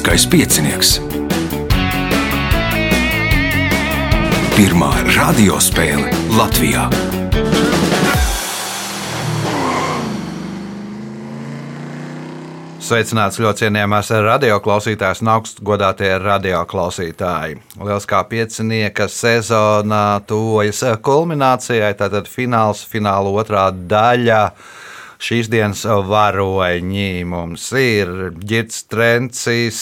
Lieliskais piecinieks. Pirmā radiospēle Latvijā. Sveicināts ļoti cienījamās radioklausītājas un augstgadātie radioklausītāji. Lieliskā piecinieka sezonā tuvojas kulminācijai, tātad fināls, fināla otrā daļa. Šīs dienas varoņi mums ir Girts Trencis,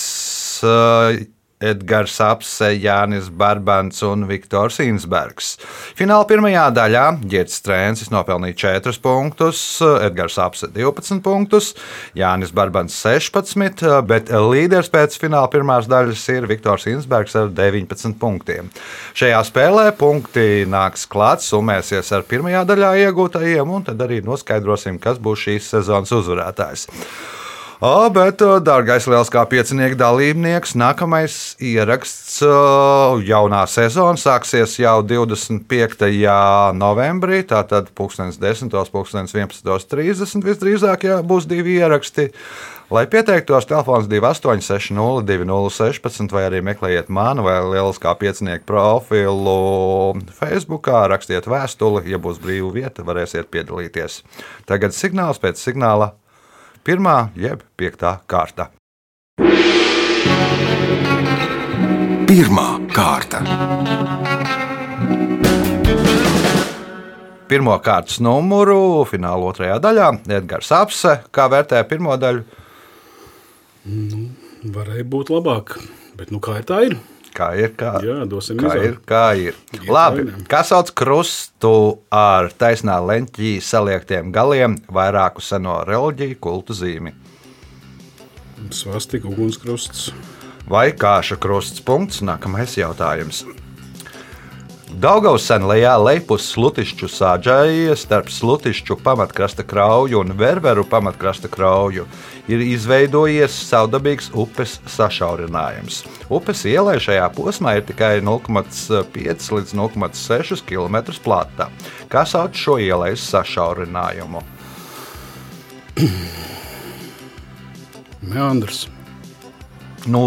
Edgars Apse, Jānis Barbants un Viktors Insbergs. Fināla pirmajā daļā Girts Trēnsis nopelnīja 4 punktus, Edgars Apse 12 punktus, Jānis Barbants 16, bet līderis pēc fināla pirmās daļas ir Viktors Insbergs ar 19 punktiem. Šajā spēlē punkti nāks klāt, summēsies ar pirmajā daļā iegūtajiem, un tad arī noskaidrosim, kas būs šīs sezonas uzvarētājs. O, bet, dārgais lielskā piecinieka dalībnieks, nākamais ieraksts jaunā sezona sāksies jau 25. novembrī. Tātad 10. un 11.30 visdrīzāk jā, būs divi ieraksti. Lai pieteiktos, telefons 2860, 2016, vai arī meklējiet manu vai lieliskā piecinieku profilu Facebook, rakstiet vēstuli, ja būs brīva vieta, varēsiet piedalīties. Tagad signāls pēc signāla pirmā jeb piektā kārta. Pirmā kārta. Pirmā kārtas numuru fināla otrajā daļā Edgars Apse. Kā vērtē pirmo daļu? Nu, varēja būt labāk, bet nu, kā ir tā ir? Kā ir? Kā, Jā, dosim kā izvēli. ir? Kā ir? Iet Labi. vainā. Kā sauc krustu ar taisnā leņķī saliektiem galiem, vairāku seno reliģiju kultu zīmi? Svastika, ugunskrusts. Vai kāša krusts punkts? Nākamais jautājums. Daugaus senlējā lejpus slutišķu sāģēji starp slutišķu pamatkrasta krauju un ververu pamatkrasta krauju ir izveidojies savdabīgs upes sašaurinājums. Upes ielai šajā posmā ir tikai 0,5 līdz 0,6 km plata. Kā sauc šo ielas sašaurinājumu? Meandrs. Nu,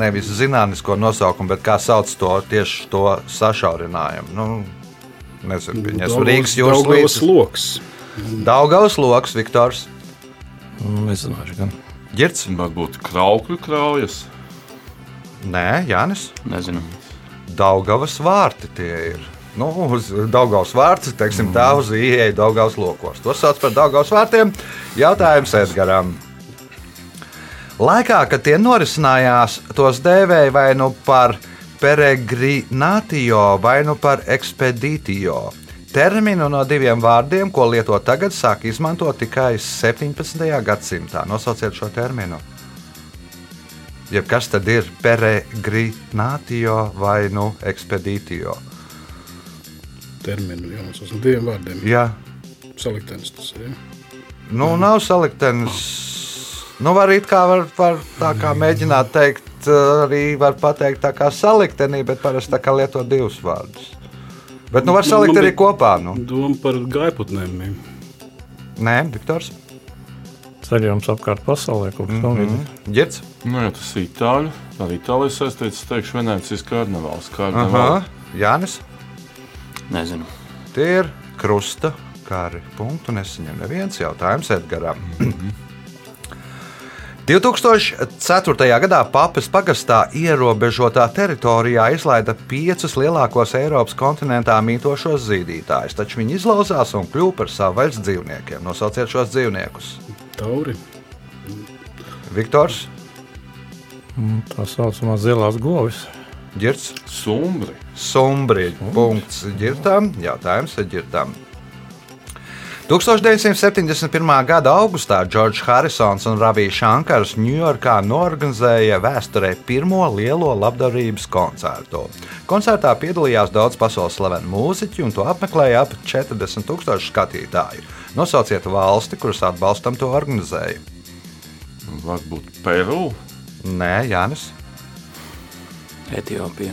nevis zinātnisko nosaukumu, bet kā sauc to tieši to sašaurinājumu. Nu, nezinu, viņas Rīgas jūras Daugavas līnijas. loks. Daugavas loks, Viktors. Nezināšu, gan. Girts? Varbūt kraukļu kraujas. Nē, Jānis. Nezinu. Daugavas vārti tie ir. Nu, uz Daugavas vārtus, teiksim, tā uz ieeja Daugavas lokos. To sauc par Daugavas vārtiem. Jautājums Edgaram. Laikā, kad tie norisinājās, tos dēvēja vai nu par peregrinātio, vai nu par ekspedītio. Terminu no diviem vārdiem, ko lieto tagad, sāk izmantot tikai 17. gadsimtā. Nosauciet šo terminu. Jeb kas tad ir peregrinātio vai nu ekspedītio? Terminu jānosauc no diviem vārdiem. Jā, Saliktenis tas ir. Ja? nu nav saliktenis. Nu, var it kā, var, var tā kā mēģināt teikt, arī var pateikt tā kā saliktenī, bet parasti tā kā lieto divus vārdus. Bet nu var Man- salikt man arī bija- kopā. Nu. Doma par gaiputnēm. Nē, Viktors. Ceļojums apkārt pasaulē kaut kas tamlīdzīgs. Girts. Nu, ja tas ir itāļu, ar itāliju saistīts, teikšu, Venecijas karnevāls. Aha. karnevāls. Jānis. Nezinu. Tie ir krusta kari. Punktu nesaņem neviens jautājums Edgaram. 2004. gadā Papas pagastā ierobežotā teritorijā izlaida piecus lielākos Eiropas kontinentā mītošos zīdītājus, taču viņi izlauzās un kļuva par savvaļas dzīvniekiem. Nosauciet šos dzīvniekus. Tauri. Viktors, Mm, Tā saucamā zilās govis. Girts, Sumbri. Sumbri. Punkts ģirtām. Jautājums ģirtām. 1971. gada augustā Džordžs Harisons un Ravija Shankars Ņujorkā norganizēja vēsturē pirmo lielo labdarības koncertu. Koncertā piedalījās daudz pasaules slavenu mūziķu, un to apmeklēja ap 40 000 skatītāju. Nosauciet valsti, kuras atbalstam to organizēja. Varbūt Peru. Nē, Jānis. Etiopija.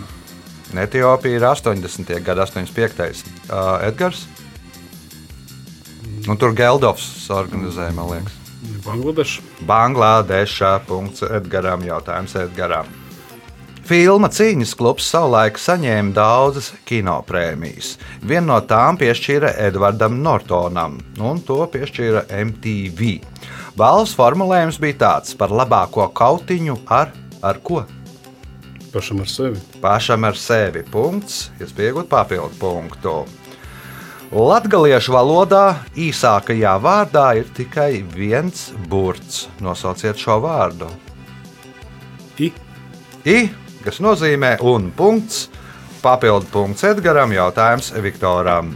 Etiopija ir 80. gada 85. Uh, Edgars. Nu, tur Geldofs organizēja, man liekas. Bangladeša. Bangladeša. Edgaram. Jautājums Edgaram. Filma Cīņas klubs savulaik saņēma daudzas kinoprēmijas. Vienu no tām piešķīra Edvardam Nortonam, un to piešķīra MTV. Balvas formulējums bija tāds par labāko kautiņu ar, ar ko? Pašam ar sevi. Pašam ar sevi. Punkts, iespējot papildu punktu. Latviešu valodā īsākajā vārdā ir tikai viens burts. Nosauciet šo vārdu. I. I, kas nozīmē un punkts. Papildu punkts Edgaram, jautājums Viktoram.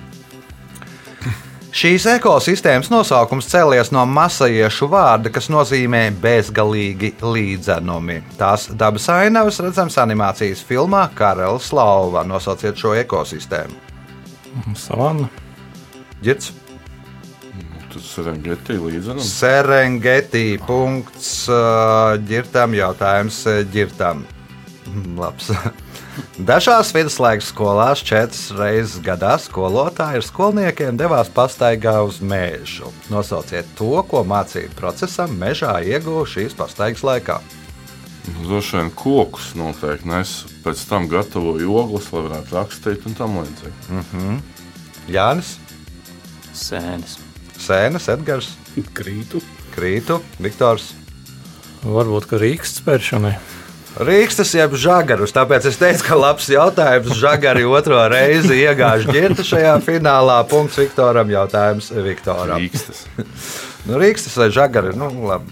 Šīs ekosistēmas nosaukums cēlies no masajiešu vārda, kas nozīmē bezgalīgi līdzenumi. Tās dabas ainavas redzams animācijas filmā Karalis Lauva. Nosauciet šo ekosistēmu. Savana. Girts. Ir Serengeti līdzenam. Serengeti. Punkts uh, ģirtam, jautājums ģirtam. Labs. Dažās viduslaikas skolās četras reizes gadā skolotāji ar skolniekiem devās pastaigā uz mežu. Nosauciet to, ko mācību procesam mežā ieguva šīs pastaigas laikā. Droši vien kokus noteikti nes. Pēc tam gatavoju ogles, lai varētu rakstīt un tam līdzīgi. Jānis, Sēnes. Sēnes, Edgars, Krītu. Krītu, Viktors. Varbūt, ka Rīgas spēršanai. Rīkstas jeb žagarus, tāpēc es teicu, ka labs jautājums. Žagari otro reizi iegāž ģirta šajā finālā. Punkts Viktoram, jautājums Viktoram. Rīkstas. Nu, Rīkstas vai žagari? Nu, labi.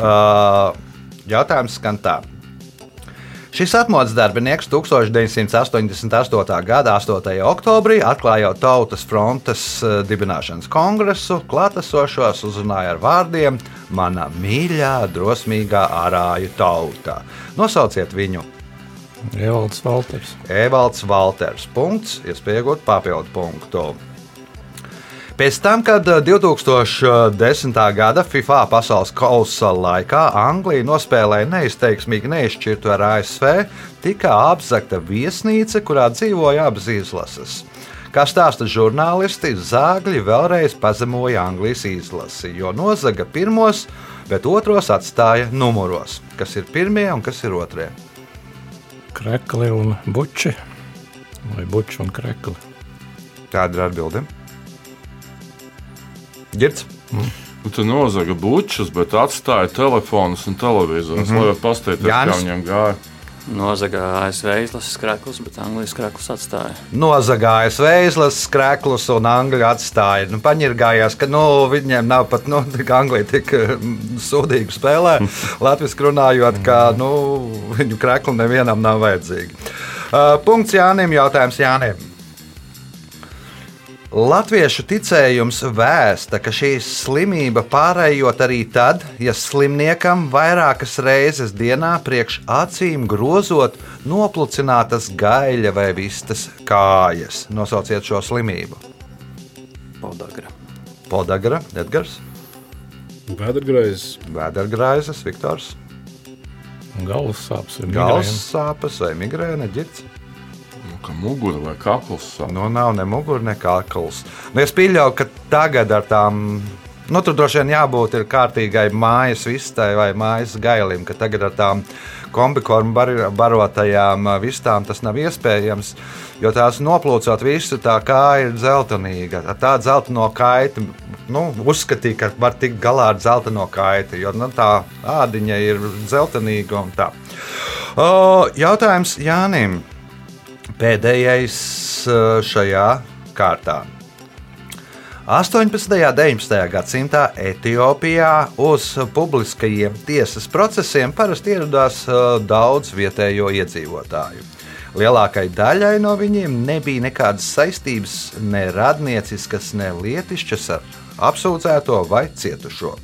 uh, jautājums skan tā. Šis atmodas darbinieks 1988. gada 8. oktobrī atklājot Tautas frontes eh, dibināšanas kongresu, klātesošos uzrunāja ar vārdiem: Mana mīļā, drosmīgā ārāju tauta. Nosauciet viņu! Evalds Valters. Evalds Valters. Punkts, iespējot papildu punktu. Pēc tam, kad eh, 2010. gada FIFA pasaules kausa laikā Anglija nospēlēja neizteiksmīgi neizšķirtu ar ASV, tika apzakta viesnīca, kurā dzīvoja abas izlases. Kā stāsta žurnālisti, zāģi vēlreiz pazemoja Anglijas izlasi, jo nozaga pirmos, bet otros atstāja numuros. Kas ir pirmie un kas ir otrie? Krekli un buči. Vai buči un krekli. Tāda ir atbilde. Girds. Nu, tur nozaga bučus, bet atstāja telefonus un televizorus, mm -hmm. lai varētu paskatīties, kā viņiem gāja. Nozaga ASV izlases krāklus, bet Anglijas krāklus atstāja. Nozagāja izlases krēklus un angļu atstāja. Nu, paņirgājās, ka nu, viņiem nav pat nu, Anglija tik mm, sūdīgi spēlē. Latvijas runājot, ka nu, viņu krēklu nevienam nav vajadzīgi. Uh, punkts Jānim, jautājums Jānim. Latviešu ticējums vēsta, ka šī slimība pārējot arī tad, ja slimniekam vairākas reizes dienā priekš acīm grozot noplucinātas gaļa vai vistas kājas. Nosauciet šo slimību. Podagra. Podagra, Edgars, Vēdergraizes. Vēdergraizes, Viktors, Galvas sāpes migrēna. sāpes vai migrēna ģirts. Kā mugura vai kakls. sāp. Nu, nav ne mugura, ne kakls. Nu, es pieļauju, ka tagad ar tām. Nu, tur droši vien jābūt kārtīgai mājas vistai vai mājas gailim, ka tagad ar tām kombikornu bar- barotajām vistām tas nav iespējams, jo tās noplūcot visu, tā kā ir dzeltenīga. Tā dzelteno kaiti, nu, uzskatīja, ka var tikt galā ar dzelteno kaiti, jo nu, tā ādiņa ir dzeltenīga un tā. O, jautājums Jānim. Pēdējais uh, šajā kārtā. 18. un 19. gadsimtā Etiopijā uz publiskajiem tiesas procesiem parasti ieradās uh, daudz vietējo iedzīvotāju. Lielākai daļai no viņiem nebija nekādas saistības, ne radnieciskas, ne lietišķas ar apsūdzēto vai cietušo.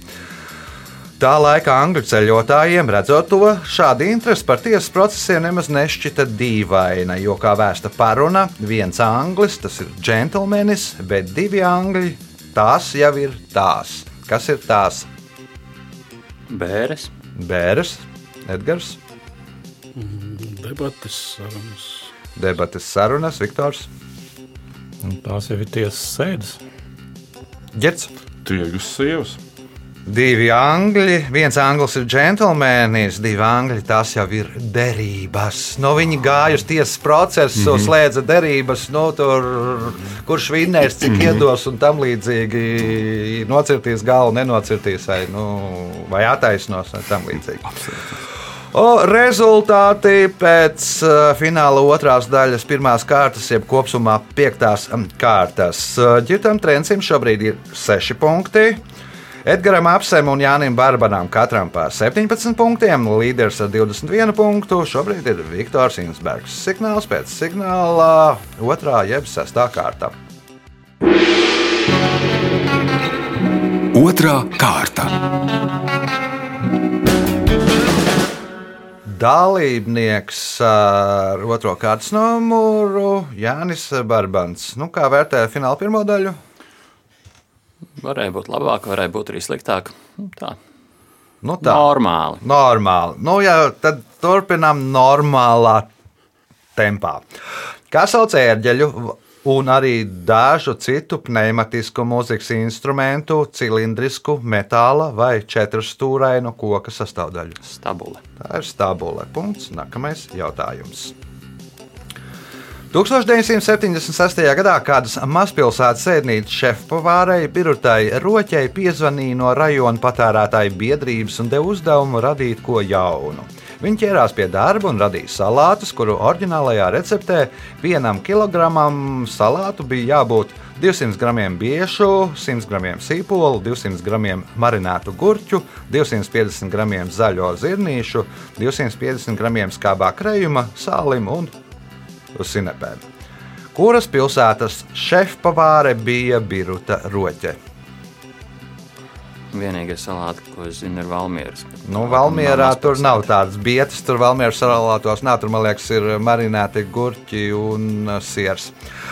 Tā laika angļu ceļotājiem, redzot to, šāda interese par tiesas procesiem nemaz nešķita dīvaina, jo, kā vēsta paruna, viens anglis, tas ir džentlmenis, bet divi angļi, tās jau ir tās. Kas ir tās? Bēres. Bēres, Edgars, Debates, sarunas. debates, sarunas, Viktors, Un Tās jau ir tiesas sēdes. Girts, Tirgus sievas. Divi angļi, viens anglis ir džentlmenis, divi angļi tas jau ir derības. No viņi gāja uz tiesas procesu, mm -hmm. slēdza derības, no tur, kurš vinnēs, cik mm -hmm. iedos un tam līdzīgi. Nocirtīs galvu, nenocirtīs vai, nu, vai attaisnos vai tam līdzīgi. O, rezultāti pēc uh, fināla otrās daļas, pirmās kārtas, jeb kopumā piektās um, kārtas. Uh, Girtam Trencim šobrīd ir 6 punkti. Edgars Apsem un Jānis Barbanam katram pa 17 punktiem, līderis ar 21 punktu. Šobrīd ir Viktors Insbergs. Signāls pēc signāla otrā jeb sestā kārta. Otra kārta. Dalībnieks ar otro kārtas numuru Jānis Barbans. Nu, kā vērtē fināla pirmo daļu? Varēja būt labāk, varēja būt arī sliktāk. Nu, Tā. Nu, tā. Normāli. Normāli. Nu, jā, tad turpinām normālā tempā. Kā sauc ērģeļu un arī dažu citu pneimatisku mūzikas instrumentu, cilindrisku, metāla vai četrstūrainu koka sastāvdaļu? Stabuli. Tā ir stabule. Punkts. Nākamais jautājums. 1976. gadā kādas mazpilsētas sēdnīcas šefpavārei Birutai Roķei piezvanīja no rajona patērētāju biedrības un deva uzdevumu radīt ko jaunu. Viņi ķērās pie darba un radīja salātus, kuru oriģinālajā receptē vienam kilogramam salātu bija jābūt 200 gramiem biešu, 100 gramiem sīpolu, 200 gramiem marinātu gurķu, 250 gramiem zaļo zirnīšu, 250 gramiem skābā krējuma, sālim un sinepēm. Kuras pilsētas šefpavāre bija Biruta Roķe? Vienīgais salāts, ko es zinu, ir Valmieras. Nu, Valmjerā tur nav tādas vietas, tur Valmjeras salātos nav. Tur, man liekas, ir marināti gurķi un uh, siers.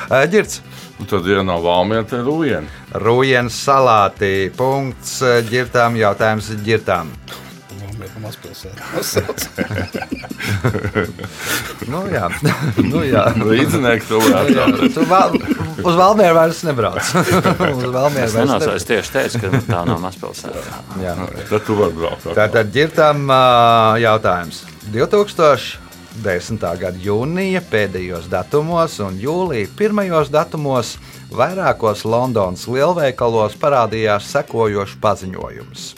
Uh, Girts, Nu, tad, ja nav valmiera, tad ir rujiena. Rujens salāti. Punkts uh, ģirtām, jautājums ģirtām. Valmiera mazpilsētā. Nu, jā, nu, jā. Līdzinieki to varētu Tu val, uz Valmjeru vairs nebrauc. uz Valmjeru Es vairs nebrauc. es tieši teicu, ka tā nav mazpilsēta. Jā. Tad tu vari braukt. Tātad ģirtām uh, jautājums. 2010. gada jūnija pēdējos datumos un jūlija pirmajos datumos vairākos Londonas lielveikalos parādījās sekojošs paziņojums.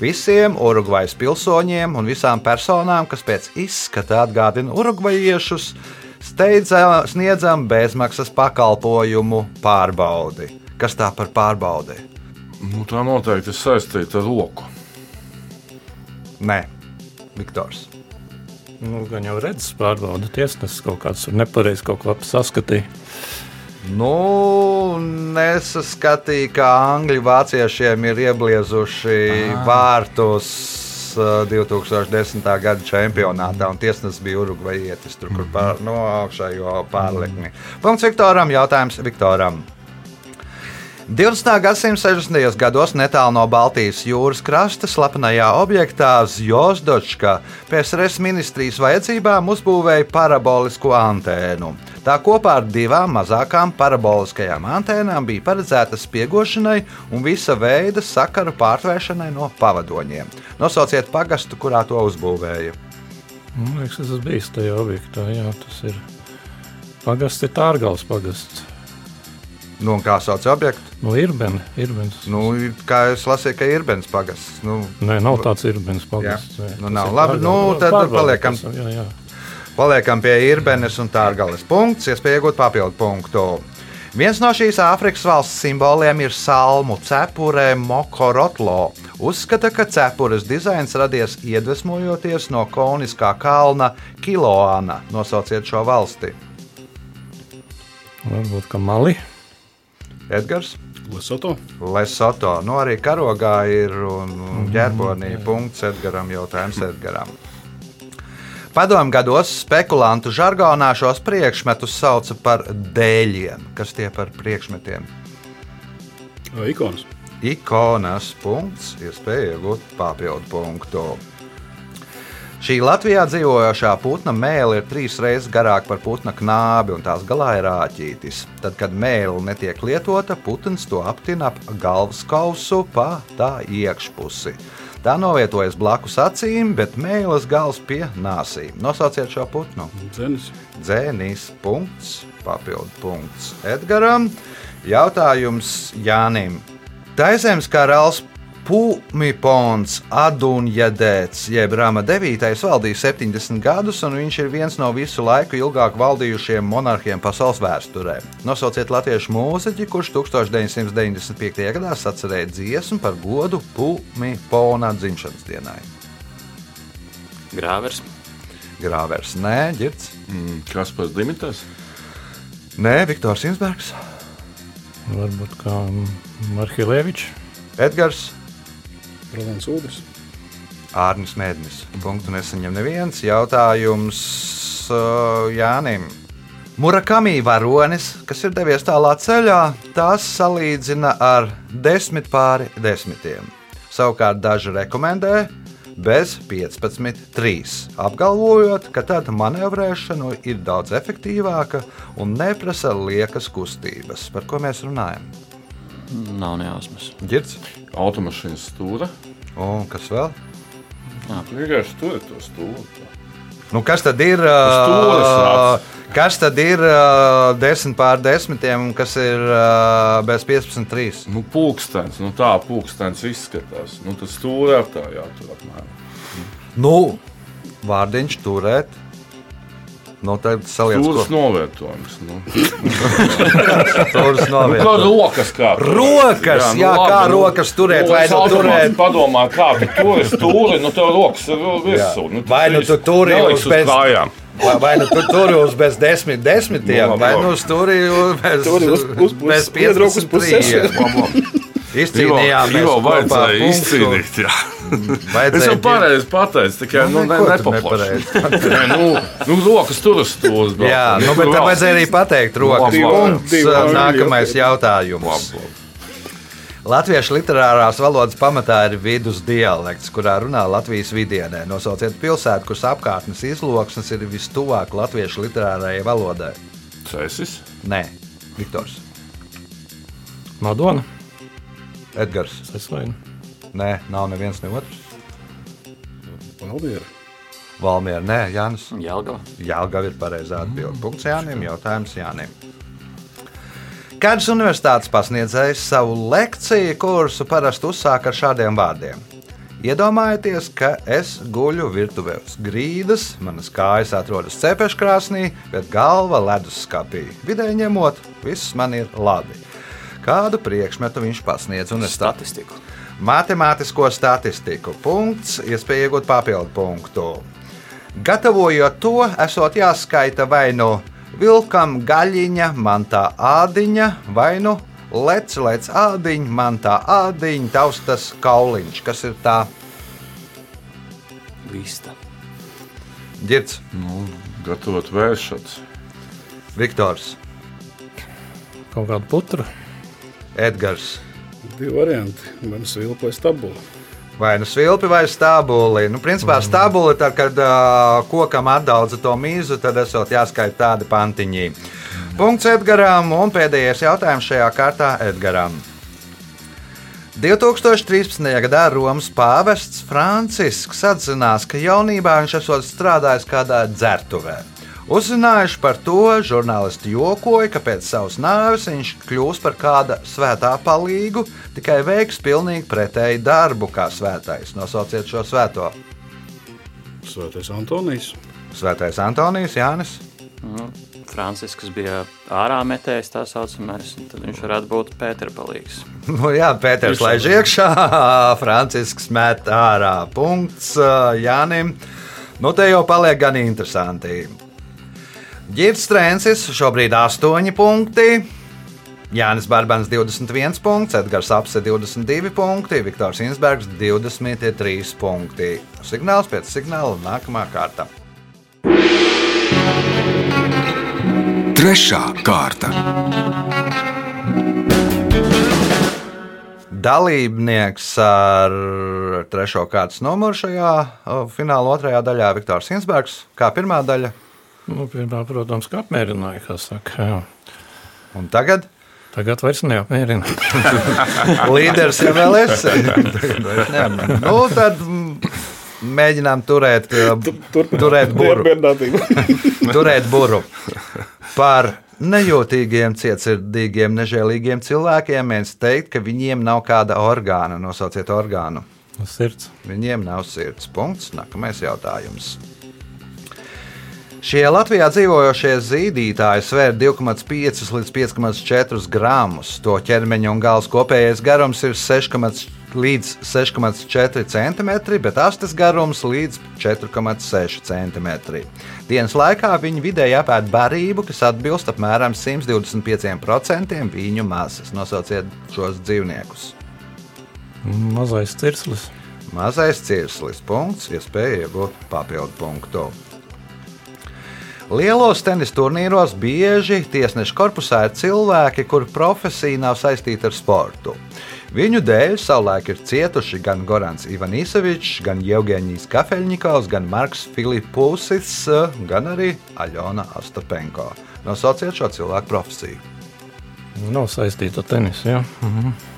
Visiem Urugvajas pilsoņiem un visām personām, kas pēc izskata atgādina urugvajiešus, steidzam, sniedzam bezmaksas pakalpojumu pārbaudi. Kas tā par pārbaudi? Nu, tā noteikti ir saistīta ar roku. Nē, Viktors. Nu, gan jau redzes pārbauda tiesnesis kaut kāds nepareizi kaut ko saskatīja. Nu, nesaskatīja, ka angļu vāciešiem ir iebliezuši vārtus uh, 2010. gada čempionātā, un tiesnesis bija Urugvajietis, tur, kur pār, no augšējo pārlikni. Punkts Viktoram, jautājums Viktoram. 20. gadsimta 60. gados netālu no Baltijas jūras krasta slepenajā objektā Zjozdočka PSRS ministrijas vajadzībām uzbūvēja parabolisko antēnu. Tā kopā ar divām mazākām paraboliskajām antēnām bija paredzēta spiegošanai un visa veida sakaru pārtvēršanai no pavadoņiem. Nosauciet pagastu, kurā to uzbūvēja. Man liekas, tas bija tajā objektā. Jā, tas ir pagasts, ir Tārgals pagasts. Nu, kā sauc objektu? No Irbena. Irbens. Nu, kā es lasīju, ka ir bens pagasts. Nu, Nē, nav tāds Irbens pagasts. Jā. Nu, nav. Labi, Tārgals. nu, tad paliekam. esam, Jā, jā. Paliekam pie Irbenes un Tārgales punkts, iespēja iegūt papildu punktu. Viens no šīs Āfrikas valsts simboliem ir salmu cepure Mokorotlo. Uzskata, ka cepures dizains radies iedvesmojoties no koniskā kalna Kiloāna. Nosauciet šo valsti. Varbūt, ka Mali. Edgars, Lesoto. Lesoto. Nu, arī karogā ir un, un ģerbonī punkts Edgaram, jautājums Edgaram. Padomu gados spekulantu žargonā šos priekšmetus sauca par dēļiem. Kas tie par priekšmetiem? Ikonas. Ikonas punkts, iespēja iegūt papildu punktu. Šī Latvijā dzīvojošā putna mēlē ir trīs reizes garāka par putna knābi, un tās galā ir āķītis. Tad, kad mēlē netiek lietota, putns to aptina ap galvas kausu pa tā iekšpusi. Tā novietojas blakus acīm, bet mēlis gals pie nāsīm. Nosauciet šo putnu. Dzenis. Dzēnīs punkts, papildu punkts Edgaram. Jautājums Jānim. Taizemes karalis Pumipons Adunjadēts, jeb Rama 9. valdīja 70 gadus, un viņš ir viens no visu laiku ilgāk valdījušiem monarhiem pasaules vēsturē. Nosauciet latviešu mūziķi, kurš 1995. gadā sacerēja dziesmu par godu Pumipona dzimšanas dienai. Grāvers. Grāvers, nē, ģirds. Mm, Kas pats Dimitris? Nē, Viktors Insbergs, Varbūt kā Marhilēvičs. Edgars, Rolands Udrs. Ārnis Mēdnis. Punktu nesaņem neviens. Jautājums uh, Jānim. Murakami varonis, kas ir devies tālā ceļā, tās salīdzina ar desmit pāri desmitiem. Savukārt daži rekomendē bez 15, 3, apgalvojot, ka tad manevrēšana ir daudz efektīvāka un neprasa liekas kustības. Par ko mēs runājam? Nav nejausmas. Girds, Automašīnas stūra. un kas vēl? Vienkārši tur ir to stūri. Nu, kas tad ir? Uh, kas tad ir uh, 10 pār 10, un kas ir uh, bez 15, 3? Nu, pulkstenis, nu tā pulkstenis izskatās. Nu, tas stūrē tā jātur apmēram. Nu, vārdiņš turēt. Nu, tad saliec Stūris ko novietojums. Nu. stūris Nu, novietot. kā rokas kā. Rokas, jā, kā rokas turēt, vai nu turēt- Padomā, kā tu turi stūri, nu tev rokas ir virsū. Nu, Vai nu tu turi uz uz pēc- kājām. Vai, vai nu tu tur uz bez desmit, desmitiem, Nu, vai labi. nu uz turi uz bez, Turi uz pus- pus- bez piedruk uz 15, pussešiem. trījiem. Izcīnījām Ivo kopā vajadzēja izcīnīt. jā. Vajadzēja Es jau pareizi pateicu, tikai nu, ne, neko tu nepaplašinu. Nē, nu, nu, rokas tur brauc. Jā, nu, bet vēl. vajadzēja arī pateikt, rokas labi, Nākamais jautājums. Latviešu literārās valodas pamatā ir vidus dialekts, kurā runā Latvijas vidienē. Nosauciet pilsētu, kuras apkārtnes izloksnes ir vistuvāk latviešu literārajai valodai. Cēsis. Nē, Viktors, Madona. Edgars. Seslaina. Nē, nav neviens ne otrs. Valmiera. Valmiera, nē, Jānis. Jelgava. Jālgava ir pareizā atbilde. Punkts Jānim, jautājums Jānim. Kāds universitātes pasniedzējs savu lekciju kursu parasti uzsāk ar šādiem vārdiem. Iedomājieties, ka es guļu virtuvē uz grīdas, manas kājas atrodas cepeškrāsnī, bet galva leduskapī. Vidēji ņemot, viss man ir labi. Kādu priekšmetu viņš pasniedz? Un tā Statistiku. Matemātisko statistiku. Punkts, iespēja iegūt papildu punktu. Gatavojot to, esot jāskaita vai nu vilkam gaļiņa, man tā ādiņa, vai nu lec, lec ādiņa, man tā ādiņa, taustas kauliņš. Kas ir tā? Vista. Girds, Nu, gatavot vēršats. Viktors, Kaut kāda putra. Edgars. Divi varianti. Gan svilpa vai stabula. Vai nu svilpi vai stābuli. Nu, principā stābuli, tad, kad uh, kokam atdaudza to mīzu, tad esot jāskaita tādi pantiņi. Punkts Edgaram un pēdējais jautājums šajā kārtā Edgaram. 2013. gadā Romas pāvests Francisks atzinās, ka jaunībā viņš esot strādājis kādā dzertuvē. Uzzinājuši par to, žurnālisti jokoja, ka pēc savas nāves viņš kļūs par kāda svētā palīgu, tikai veiks pilnīgi pretēju darbu kā svētais. Nosauciet šo svēto. Svētais Antonijs. Svētais Antonijs Jānis. Francisks bija ārā metējis tā saucamais, tad viņš varētu būt Pētera palīgs. Nu, jā, Pēters laiž iekšā, Francisks met ārā. Punkts ā, Jānim. Nu, te jau paliek gan interesanti. Girts Strēnsis šobrīd 8 punkti. Jānis Barbans 21 punkts, Edgars Apse 22 punkti, Viktors Insbergs 23 punkti. Signāls pēc signāla nākamā kārta. Trešā kārta. Dalībnieks ar trešo kārtas numuru šajā fināla otrajā daļā. Viktors Insbergs, kā pirmā daļa. Nu, pirmā, protams, ka apmierināja, kā saka. Jā. Un tagad Tagad vairs neapmierina. līderis jau vēl es. Nu, tad mēģinām turēt, uh, turēt buru. turēt buru. Par nejūtīgiem, cietsirdīgiem, nežēlīgiem cilvēkiem mēs teikt, ka viņiem nav kāda orgāna. Nosauciet orgānu. Sirds. Viņiem nav sirds. Punkts. Nākamais jautājums. Šie Latvijā dzīvojošie zīdītāji svēr 2,5 līdz 5,4 gramus. To ķermeņa un galvas kopējais garums ir 6, līdz 6,4 cm, bet astes garums līdz 4,6 cm. Dienas laikā viņi vidēji apēd barību, kas atbilst apmēram 125% viņu masas. Nosauciet šos dzīvniekus. Mazais cirslis. Mazais cirslis. Punkts, iespēja iegūt papildu punktu. Lielos tenis turnīros bieži tiesneša korpusā ir cilvēki, kuru profesija nav saistīta ar sportu. Viņu dēļ savulaik ir cietuši gan Gorans Ivanisēvičs, gan Jevģīnijas Kafeļņikovs, gan Marks Filipusis, gan arī Aļona Ostapenko. Nosauciet šo cilvēku profesiju. Nav saistīta ar tenisu. Jā. Mhm.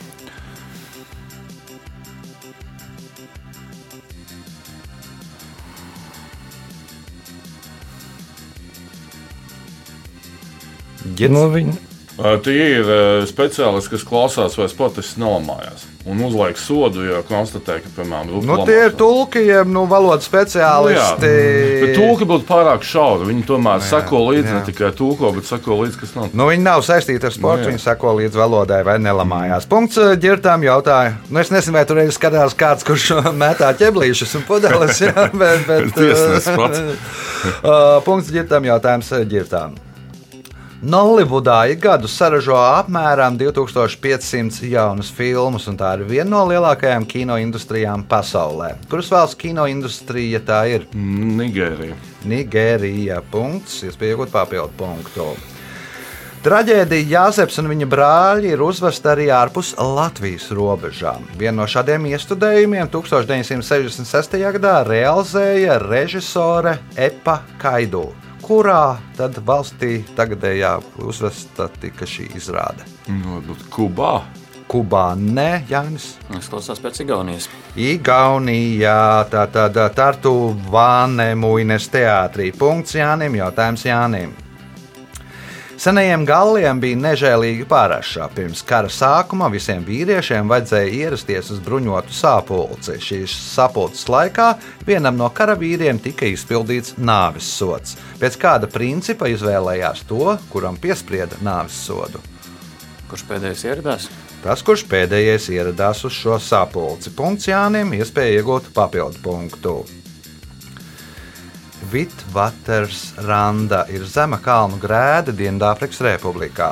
Ģits? Nu, viņi, Ā, Tie ir speciālisti, kas klausās, vai sportists nelamājās. Un uzliek sodu, ja konstatē, ka, piemēram, Nu, tie ir lamās. tulki, jeb nu, valodas speciālisti. Bet tūki būtu pārāk šauri. Viņi tomēr Jā, sako līdzi jā. ne tikai tūko, bet sako līdzi, kas nav. Nu, viņi nav saistīti ar sportu, Nu, jā. viņi sako līdz valodai vai nelamājās. Punkts eh, ģirtām jautāja. Nu, es nezinu, vai tur ir skatās kāds, kurš mētā ķeblīšus un pudeles. Jā, bet, bet, Tiesnesis pats. Uh, Punkts ģirtām jautājums eh, ģirtām. Nolivudā ik gadu saražo apmēram 2500 jaunas filmas, un tā ir viena no lielākajām kino industrijām pasaulē. Kuras valsts kino industrija tā ir? Nigērija. Nigērija. Punkts, iespēja iegūt papildu punktu. Traģēdija Jāzeps un viņa brāļi ir uzvesta arī ārpus Latvijas robežām. Vienu no šādiem iestudējumiem 1966. gadā realizēja režisore Epa Kaidu. Kurā tad valstī tagadējā uzvesta tika šī izrāde? Nu, varbūt Kubā. Kubā, nē, Jānis. Tas klausās pēc Igaunijas. Igaunijā, tātad Tartu Vānemuines teātrī. Punkts Jānim, jautājums Jānim. Senajiem galiem bija nežēlīgi pārāšā. Pirms kara sākuma visiem vīriešiem vajadzēja ierasties uz bruņotu sapulci. Šīs sapulces laikā vienam no karavīriem tika izpildīts nāves sods. Pēc kāda principa izvēlējās to, kuram piesprieda nāves sodu? Kurš pēdējais ieradās? Tas, kurš pēdējais ieradās uz šo sapulci, punkts Jānim, iespēja iegūt papildu punktu. Vitvaters Randa ir zema kalnu grēda Dienvidāfrikas Republikā,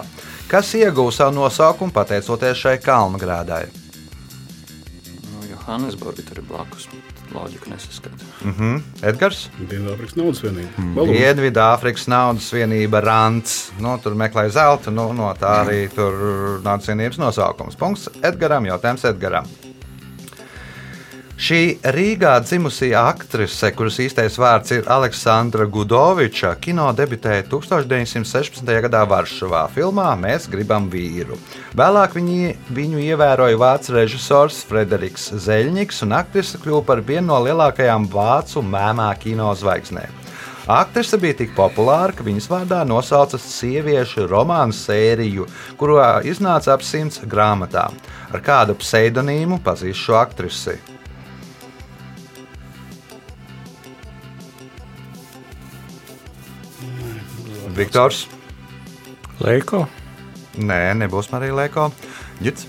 kas ieguva savu nosaukumu pateicoties šai kalnu grēdai. Nu, Johannesburgi tur ir blakus. Loģika nesaskata. Mhm. Edgars? Dienvidāfrikas naudas vienība. Mm. Dienvidāfrikas naudas vienība Rants. Nu, tur meklēja zelta, nu, no tā arī tur naudas vienības nosaukums. Punkts Edgaram, jautājums Edgaram. Šī Rīgā dzimusī aktrise, kuras īstais vārds ir Aleksandra Gudoviča, kino debitēja 1916. gadā Varšavā. Filmā Mēs gribam vīru. Vēlāk viņi, viņu ievēroja vācu režisors Frederiks Zeļņiks, un aktrise kļuva par vienu no lielākajām vācu mēmā kino zvaigznēm. Aktrise bija tik populāra, ka viņas vārdā nosauca sieviešu romānu sēriju, kurā iznāca ap simts grāmatām. Ar kādu pseidonīmu pazīst šo aktrisi? Viktors? Leiko. Nē, nebūs Marija Lēko. Gits,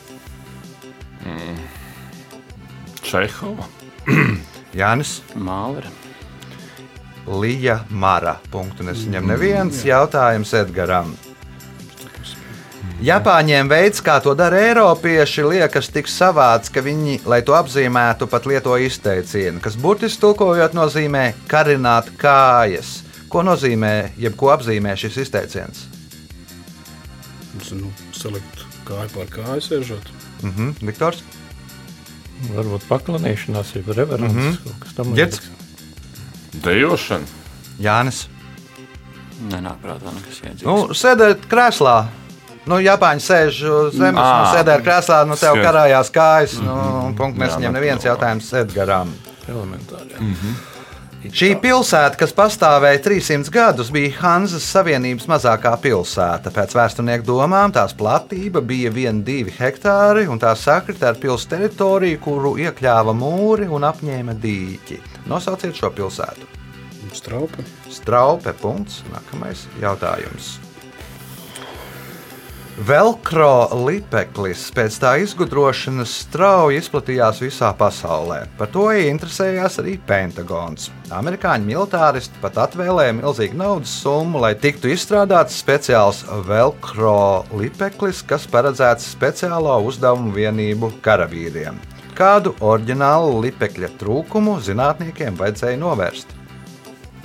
Čehova. Jānis, Mālera. Līja Mara. Punktu nesaņem neviens jautājums Edgaram. Japāņiem veids, kā to dara Eiropieši, liekas tik savāds, ka viņi, lai to apzīmētu, pat lieto izteicienu, kas burtiski tulkojot nozīmē karināt kājas. Ko nozīmē, jeb ko apzīmē šis izteiciens? Nu, salikt kāju pār kāju sēžot. Mhm, Viktors? Varbūt paklanīšanās, jau reverends, mm -hmm. kaut kas tam Girds? Dejošana. Jānis. Nenāk prātā nekas iedzīgs. Nu, sēdēt krēslā. Nu, Japāņi sēž uz zemes, Ā. nu, sēdēt krēslā, nu, tev karājās kājas. Nu, punkts Jā, nesaņem nu, neviens jautājums Edgaram. elementāri. jā. Šī pilsēta, kas pastāvēja 300 gadus, bija Hanzas Savienības mazākā pilsēta. Pēc vēsturnieku domām tās platība bija 1,2 hektāri, un tā sakrita ar pilsētas teritoriju, kuru iekļāva mūri un apņēma dīķi. Nosauciet šo pilsētu. Straupa. Straupe. Punkts. Nākamais jautājums. Velkro lipeklis pēc tā izgudrošanas strauji izplatījās visā pasaulē. Par to interesējās arī Pentagons. Amerikāņu militāristi pat atvēlēja milzīgu naudas summu, lai tiktu izstrādāts speciāls velkro lipeklis, kas paredzēts speciālo uzdevumu vienību karavīriem. Kādu oriģinālu lipekļa trūkumu zinātniekiem vajadzēja novērst?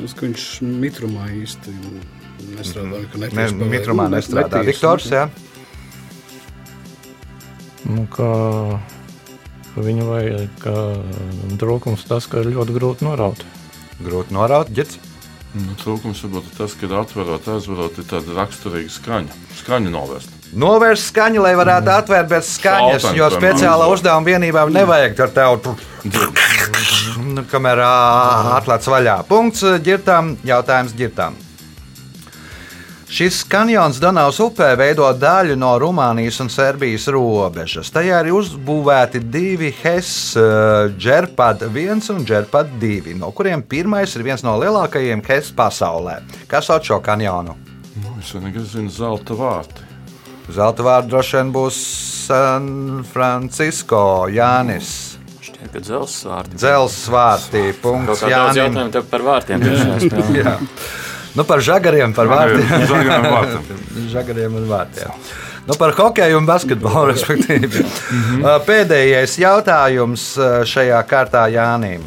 Es, ka viņš mitrumā īsti nestrādā. ka Ne, netiek spēlē. mitrumā Nu, ne- nestrādā. netiek, Viktors, jā. Nu, kā, ka viņu vajag, ka trūkums tas, ka ir ļoti grūti noraut. Grūti noraut, ģits. Nu, trūkums varbūt ir tas, ka atverot, aizverot, ir tāda raksturīga skaņa. Skaņa novērst. Novērst skaņu, lai varētu atvērt bez skaņas, Šautani, jo speciāla uzdevuma vienībām nevajag ar tevi tur. Nu, Kamēr atlaiž vaļā. Punkts ģirtām, jautājums ģirtām. Šis kanjons Donavas upē veido daļu no Rumānijas un Serbijas robežas. Tajā ir uzbūvēti divi HES, Džerpad 1 un Džerpad 2, no kuriem pirmais ir viens no lielākajiem HES pasaulē. Kas sauc šo kanjonu? Nu, es vienīgi zinu zelta vārti. Zelta vārds droši vien būs San Francisco, Jānis. Šķiet, ka dzelzs vārti. Dzels vārtī. Kaut Punkts jautājumu tev par vārtiem. spēlē. Jā. Nu, par žagariem, par vārtiem. Žagariem un vārtiem. Nu, par hokeju un basketbolu, respektīvi. Uh, Pēdējais jautājums uh, šajā kārtā Jānim.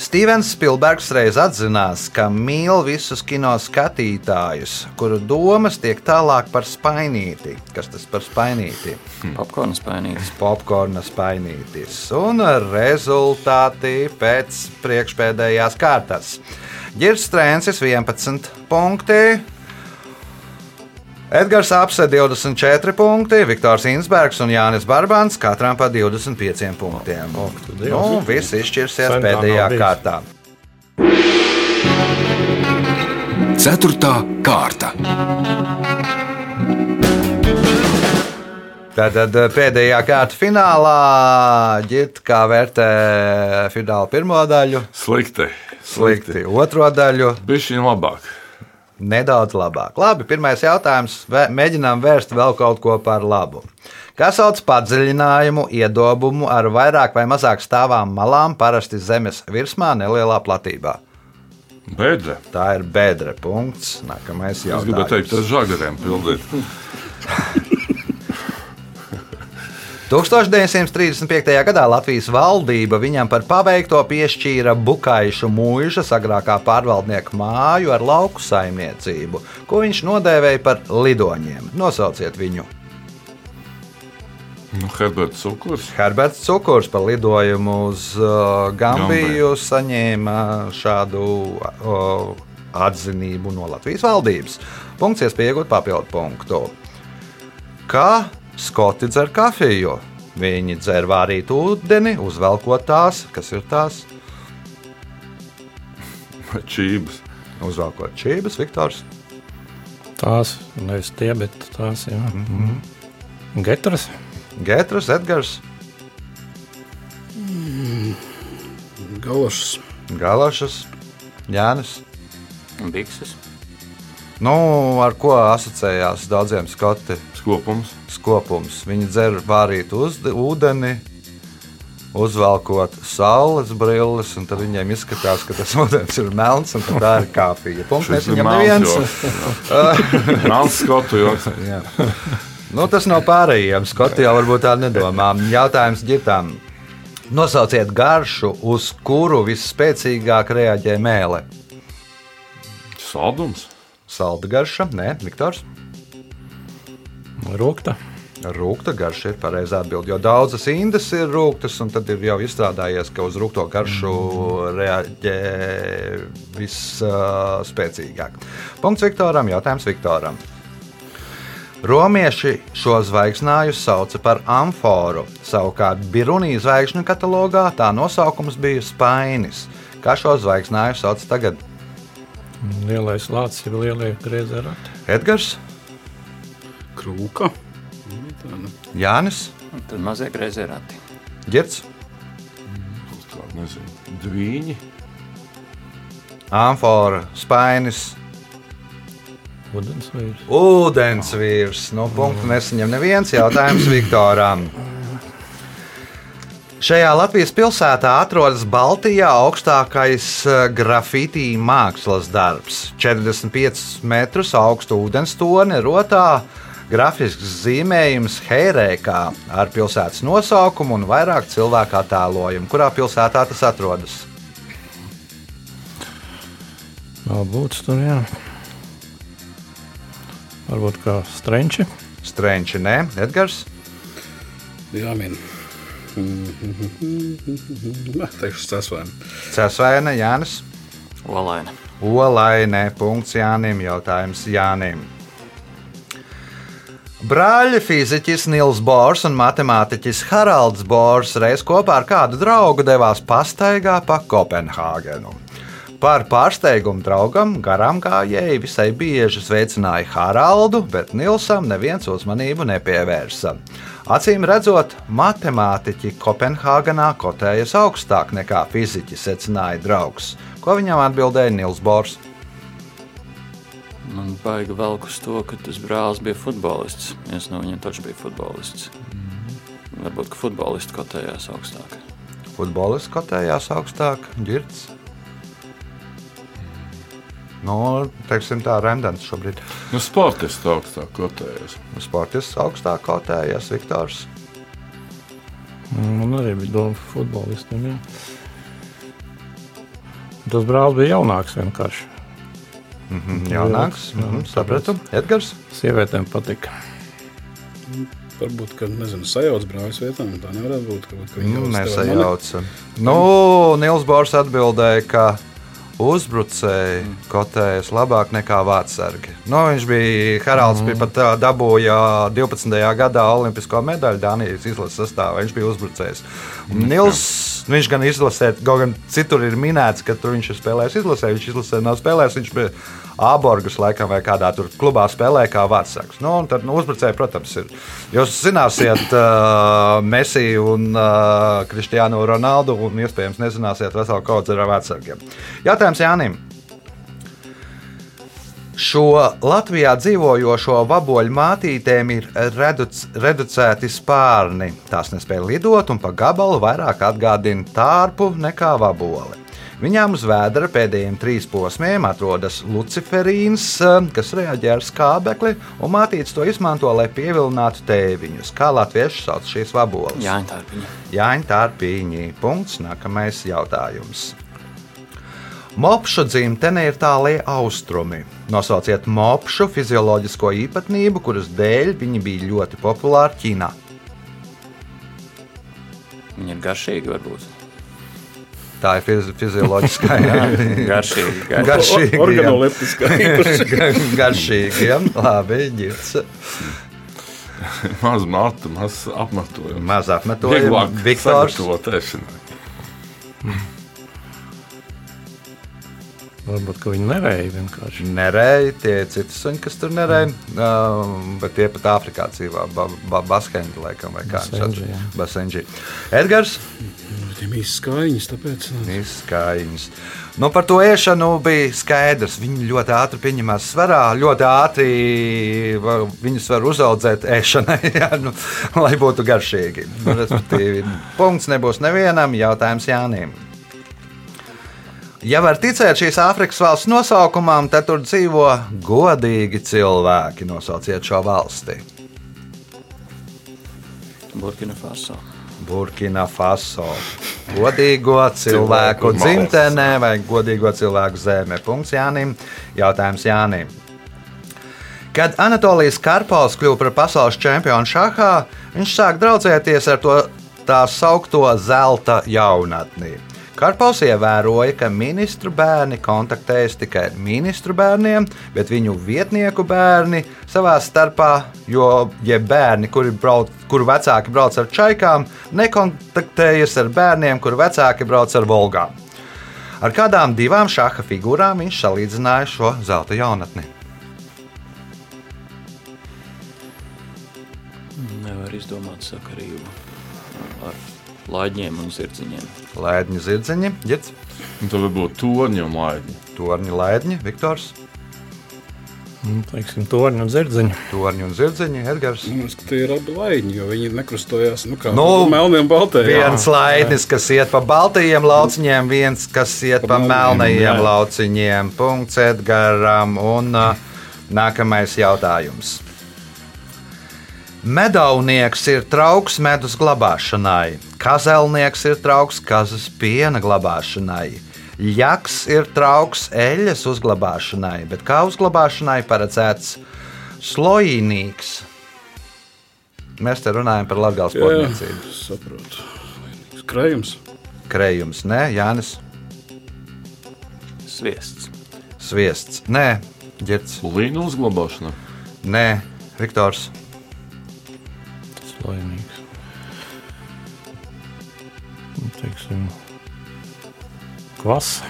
Stevens Spilbergs reiz atzinās, ka mīl visus kino skatītājus, kuru domas tiek tālāk par spainīti. Kas tas par spainīti? Popkorna spainītis. popkorna spainītis. Un rezultāti pēc priekšpēdējās kārtas. Girs Strēncis 11 punkti. Edgars Apse 24 punkti, Viktors Insbergs un Jānis Barbans katram pa 25 punktiem. Nu, viss izšķirsies Sen tā pēdējā kārtā. Ceturtā kārta. Tātad eh, pēdējā kārta finālā ģirt, kā vērtē fināla pirmo daļu. Slikti. Slikti. Otro daļu Bišķiņ labāk. nedaudz labāk. Labi, pirmais jautājums. Mēģinām vērst vēl kaut ko par labu. Kā sauc padziļinājumu, iedobumu ar vairāk vai mazāk stāvām malām, parasti zemes virsmā, nelielā platībā? Bēdre. Tā ir bedre. Punkts. Nākamais Es gribēju teikt, jautājums. ar žagariem pildīt. 1935. gadā Latvijas valdība viņam par paveikto piešķīra Bukaišu mūža agrākā pārvaldnieka māju ar lauku saimniecību, ko viņš nodēvēja par lidoņiem. Nosauciet viņu! Nu, Herberts Cukurs. Herberts Cukurs par lidojumu uz uh, Gambiju saņēma šādu uh, atzinību no Latvijas valdības. Punkts, iespēja iegūt papildu punktu. Kā skoti dzer kafiju? Viņi dzer vārītu ūdeni, uzvelkot tās, kas ir tās, Čības. uzvelkot čības, Viktors. Tās, nevis tie, bet tās, jā. Mm -hmm. Getras. Gētras, Edgars, Galošs. Galašas, Jānis. Bikses. Nu, ar ko asociējās daudziem skoti? Skopums. skopums. Viņi dzer vārītu uz, ūdeni, uzvelkot saules brilles, un tad viņiem izskatās, ka tas ūdens ir melns un tā ir kafija. Punkts viņam neviens. Melns skotu joks. Nu, tas nav pārējiem. Skoti jau varbūt tā nedomā. Jautājums ģitām. Nosauciet garšu, uz kuru visspēcīgāk reaģē mēlē. Saldums. Salda garša, nē, Viktors. Rūkta. Rūkta garša ir pareizā atbilde, jo daudzas indas ir rūktas, un tad ir jau izstrādājies, ka uz rūkto garšu reaģē visspēcīgāk. Punkts Viktoram, jautājums Viktoram. Romieši šo zvaigznāju sauca par amforu. Savukārt Birunijas zvaigžņu katalogā tā nosaukums bija Spainis. Kā šo zvaigznāju sauc tagad? Lielais lācis ir lielie griezie rati. Edgars, Krūka. Nu, nu. Jānis, Un tad mazie greizie rati. Kaut kā, nezinu, dvīņi. Amfora, Spainis, Vodens vīrs. Ūdens vīrs. No punkta nesaņem neviens jautājums Viktoram. Šajā Latvijas pilsētā atrodas Baltijā augstākais eh, grafitī mākslas darbs. 45 metrus augstu ūdens toni rotā grafisks zīmējums Heirēkā ar pilsētas nosaukumu un vairāk cilvēku attēlojumu. Kurā pilsētā tas atrodas? Būtu tur, jā. Varbūt kā strenči. Strenči, nē, Edgars. Jā, min. Teikšu, tas vai. Cēsvaina, Jānis. Olaina. Olainē, punkts Jānim, jautājums Jānim. Brāļi fiziķis Nils Bors un matemātiķis Haralds Bors reiz kopā ar kādu draugu devās pastaigā pa Kopenhāgenu. Par pārsteigumu draugam garām gājēji visai bieži sveicināja Haraldu, bet Nilsam neviens uzmanību nepievērsa. Acīm redzot, matemātiķi Kopenhāgenā kotējas augstāk nekā fiziķi, secināja draugs. Ko viņam atbildēja Nils Bors? Man baigi velk uz to, ka tas brālis bija futbolists. Viens no viņiem taču bija futbolists. Varbūt, ka futbolisti kotējās augstāk. Futbolists kotējās augstāk, ģirts. Nu, teiksim tā, Rēmdens šobrīd. Nu, sportists augstāk kotējas. Sportists augstāk kotējās, Viktors. Man arī bija doma par futbolistiem. Jā. Tas brālis bija jaunāks vienkārši. Mhm, Jaunāks, Jā, mhm, sapratu. Edgars. Sievietēm patika. Varbūt, ka, nezinu, sajauc brāļus vietām. Tā nevarētu būt. Ka, ka Nu, nesajaucam. Nu, Nils Bors atbildēja, ka uzbrucēji kotējas labāk nekā vārdsargi. Nu, viņš bija Haralds, bija pat ā, dabūja 12. gadā Olimpisko medaļu Dānijas izlases sastāvā. Viņš bija uzbrucējs. Un Nils, nu, viņš gan izlasē, gan citur ir minēts, ka tur viņš ir spēlējis izlasē, viņš izlasē nav spēlējis. Viņš bija Āborgas laikam vai kādā tur klubā spēlē kā vārdsargs. Nu, un tad nu, uzbrucēji, protams, ir. Jūs zināsiet uh, Messi un uh, Kristiānu Ronaldu, un iespējams nezināsiet veselu kaudzi ar vārdsargiem. Jautājums Jānim. Šo Latvijā dzīvojošo vaboļu mātītēm ir reduc, reducēti spārni. Tās nespēja lidot un pa gabalu vairāk atgādina tārpu nekā vaboli. Viņām uz vēdera pēdējiem trīs posmiem atrodas luciferīns, eh, kas reaģē ar skābekli, un mātītes to izmanto, lai pievilinātu tēviņus. Kā latvieši sauc šīs vaboles? Jā, tā ir tārpīņi. Punkts. Nākamais jautājums. Mopšu dzimtene ir tālie austrumi. Nosauciet mopšu fizioloģisko īpatnību, kuras dēļ viņi bija ļoti populāri Ķīnā. Viņa ir garšīga, varbūt. Tā ir fizi fizioloģiskā Garšīga. garšīga. garšīga. Organoleptiskā īpaši. Garšīgi, jā. Labi, ģirts. Maz matu, maz apmetojums. Maz apmetojumi. Vieglāk Viktors. sagatavot ēšanai. Varbūt viņi nevēja vienkārši. Nerēja, tie citi suņi, kas tur nerēja. Um, bet tie pat Āfrikā dzīvo. Ba, ba, Baskeņģi, laikam, vai kā Basenģi, jā. Basenģi. Edgars. Viņiem īsti skaiņas, tāpēc. nu, Izskaņas. Nu, par to ēšanu bija skaidrs. Viņi ļoti ātri pieņemās svarā, ļoti ātri va- viņus var uzaudzēt ēšanai, jā, nu, lai būtu garšīgi. Nu, respektīvi, punkts nebūs nevienam, jautājums Jānim. Ja var ticēt šīs Āfrikas valsts nosaukumam, tad tur dzīvo godīgi cilvēki. Nosauciet šo valsti. Burkina Faso. Burkina Faso. Godīgo cilvēku dzimtenē vai godīgo cilvēku zemē. Punkts Jānim. Jautājums Jānim. Kad Anatolijas Karpovs kļuva par pasaules čempionu šahā, viņš sāk draudzēties ar to tā saucamo zelta jaunatni. Karpovs ievēroja, ka ministru bērni kontaktējas tikai ar ministru bērniem, bet viņu vietnieku bērni savā starpā, jo ja bērni, kuri brauc, kuru vecāki brauc ar čaikām, nekontaktējas ar bērniem, kuru vecāki brauc ar volgām. Ar kādām divām šaha figūrām viņš salīdzināja šo zelta jaunatni? Nevar izdomāt sakarību ar lāņiem un zirdziņiem. Lēdņu zirdziņi, ģits, Un Tad varbūt torņi un laidi. torņi, lēdņi, Viktors, Nu, Teiksim, torņi un zirdziņi. torņi un zirdziņi, Edgars. Ka tie ir abi laiņi, jo viņi nekrustojās nu, kā Nu, melniem baltiem. Viens laidnis, kas iet pa baltajiem lauciņiem, viens, kas iet pa Pa melnajiem melnajiem, jā. lauciņiem. Punkts Edgaram. Un uh, nākamais jautājums. Medaunieks ir trauks medus glabāšanai, kazelnieks ir trauks kazas piena glabāšanai. Jaks ir trauks eļļas uzglabāšanai, bet kā uzglabāšanai paredzēts slojīnīgs. Mēs te runājam par latgāles Jā, porniecību. saprotu. Krējums. Krējums, nē, Jānis, Sviests. sviests, nē, ģērts, Līnu uzglabāšana. nē, Viktors, Slojnīgs. Nu, Teiksim, kvasa.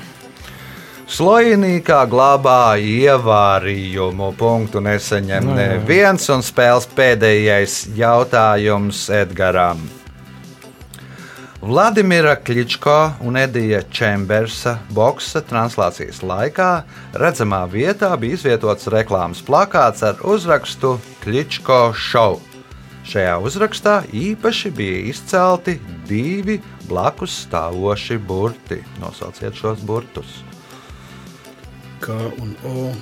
Slojinīkā glabā ievārījumu. Punktu neseņem Nu, jā. neviens un spēles pēdējais jautājums Edgaram. Vladimira Kličko un Edija Čembersa boksa translācijas laikā redzamā vietā bija izvietots reklāmas plakāts ar uzrakstu Kličko Show. Šajā uzrakstā īpaši bija izcelti divi blakus stāvoši burti. Nosauciet šos burtus. K un O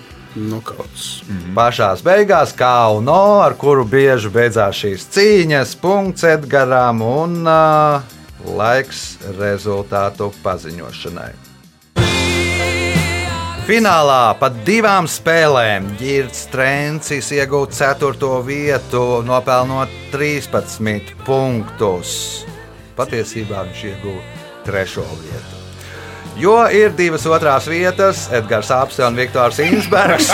nokauts. Pašā beigās, kā un O, ar kuru bieži beidzās šīs cīņas, punkts Edgaram un uh, laiks rezultātu paziņošanai. Finālā pat divām spēlēm Girts Trencis iegūta 4. vietu, nopelnot 13 punktus. Patiesībā viņš ieguva 3. vietu. Jo ir divas otrās vietas, Edgars Apse un Viktors Insbergs.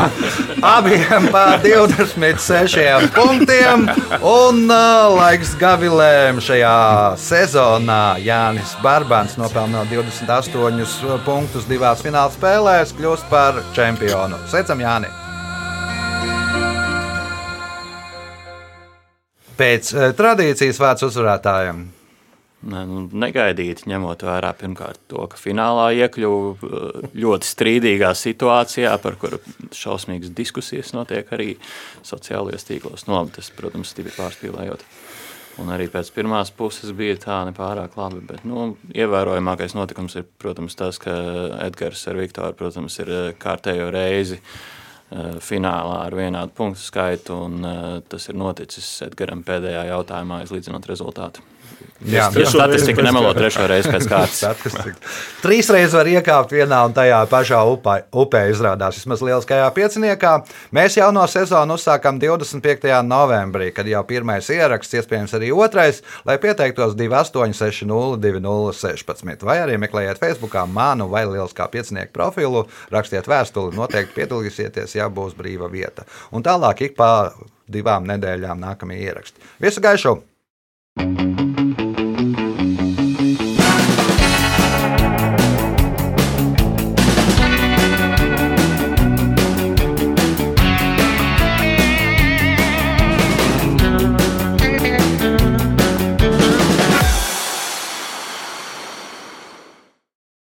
Abiem pār 26 punktiem. Un uh, laiks gavilēm šajā sezonā Jānis Barbans nopelnot 28 punktus divās fināla spēlēs, kļūst par čempionu. Sveicam, Jāni! Pēc eh, tradīcijas vārds uzvarētājiem. Nu, negaidīti, ņemot vērā pirmkārt to, ka finālā iekļuvu uh, ļoti strīdīgā situācijā, par kuru šausmīgas diskusijas notiek arī sociālajos tīklos. Nu, labi, tas, protams, ir pārspīlējot. Un arī pēc pirmās puses bija tā nepārāk labi. Bet nu, ievērojamākais notikums ir protams, tas, ka Edgars ar Viktoru protams, ir uh, kārtējo reizi uh, finālā ar vienādu punktu skaitu. Un, tas ir noticis Edgaram pēdējā jautājumā, izlīdzinot rezultātu. Jā, Trešo Statistika nemelo trešo reizi pēc kārtas. Trīs reizes var iekāpt vienā un tajā pašā upē, upē izrādās vismaz lieliskajā pieciniekā. Mēs jau no sezonas uzsākām 25. novembrī, kad jau pirmais ieraksts, iespējams arī otrais, lai pieteiktos 2860 2016. Vai arī meklējiet Facebook manu vai lieliskā piecinieku profilu, rakstiet vēstuli, noteikti piedalīsieties, ja būs brīva vieta. Un tālāk ik pa divām nedēļām nākamie ieraksti. Visu gaišu! thank you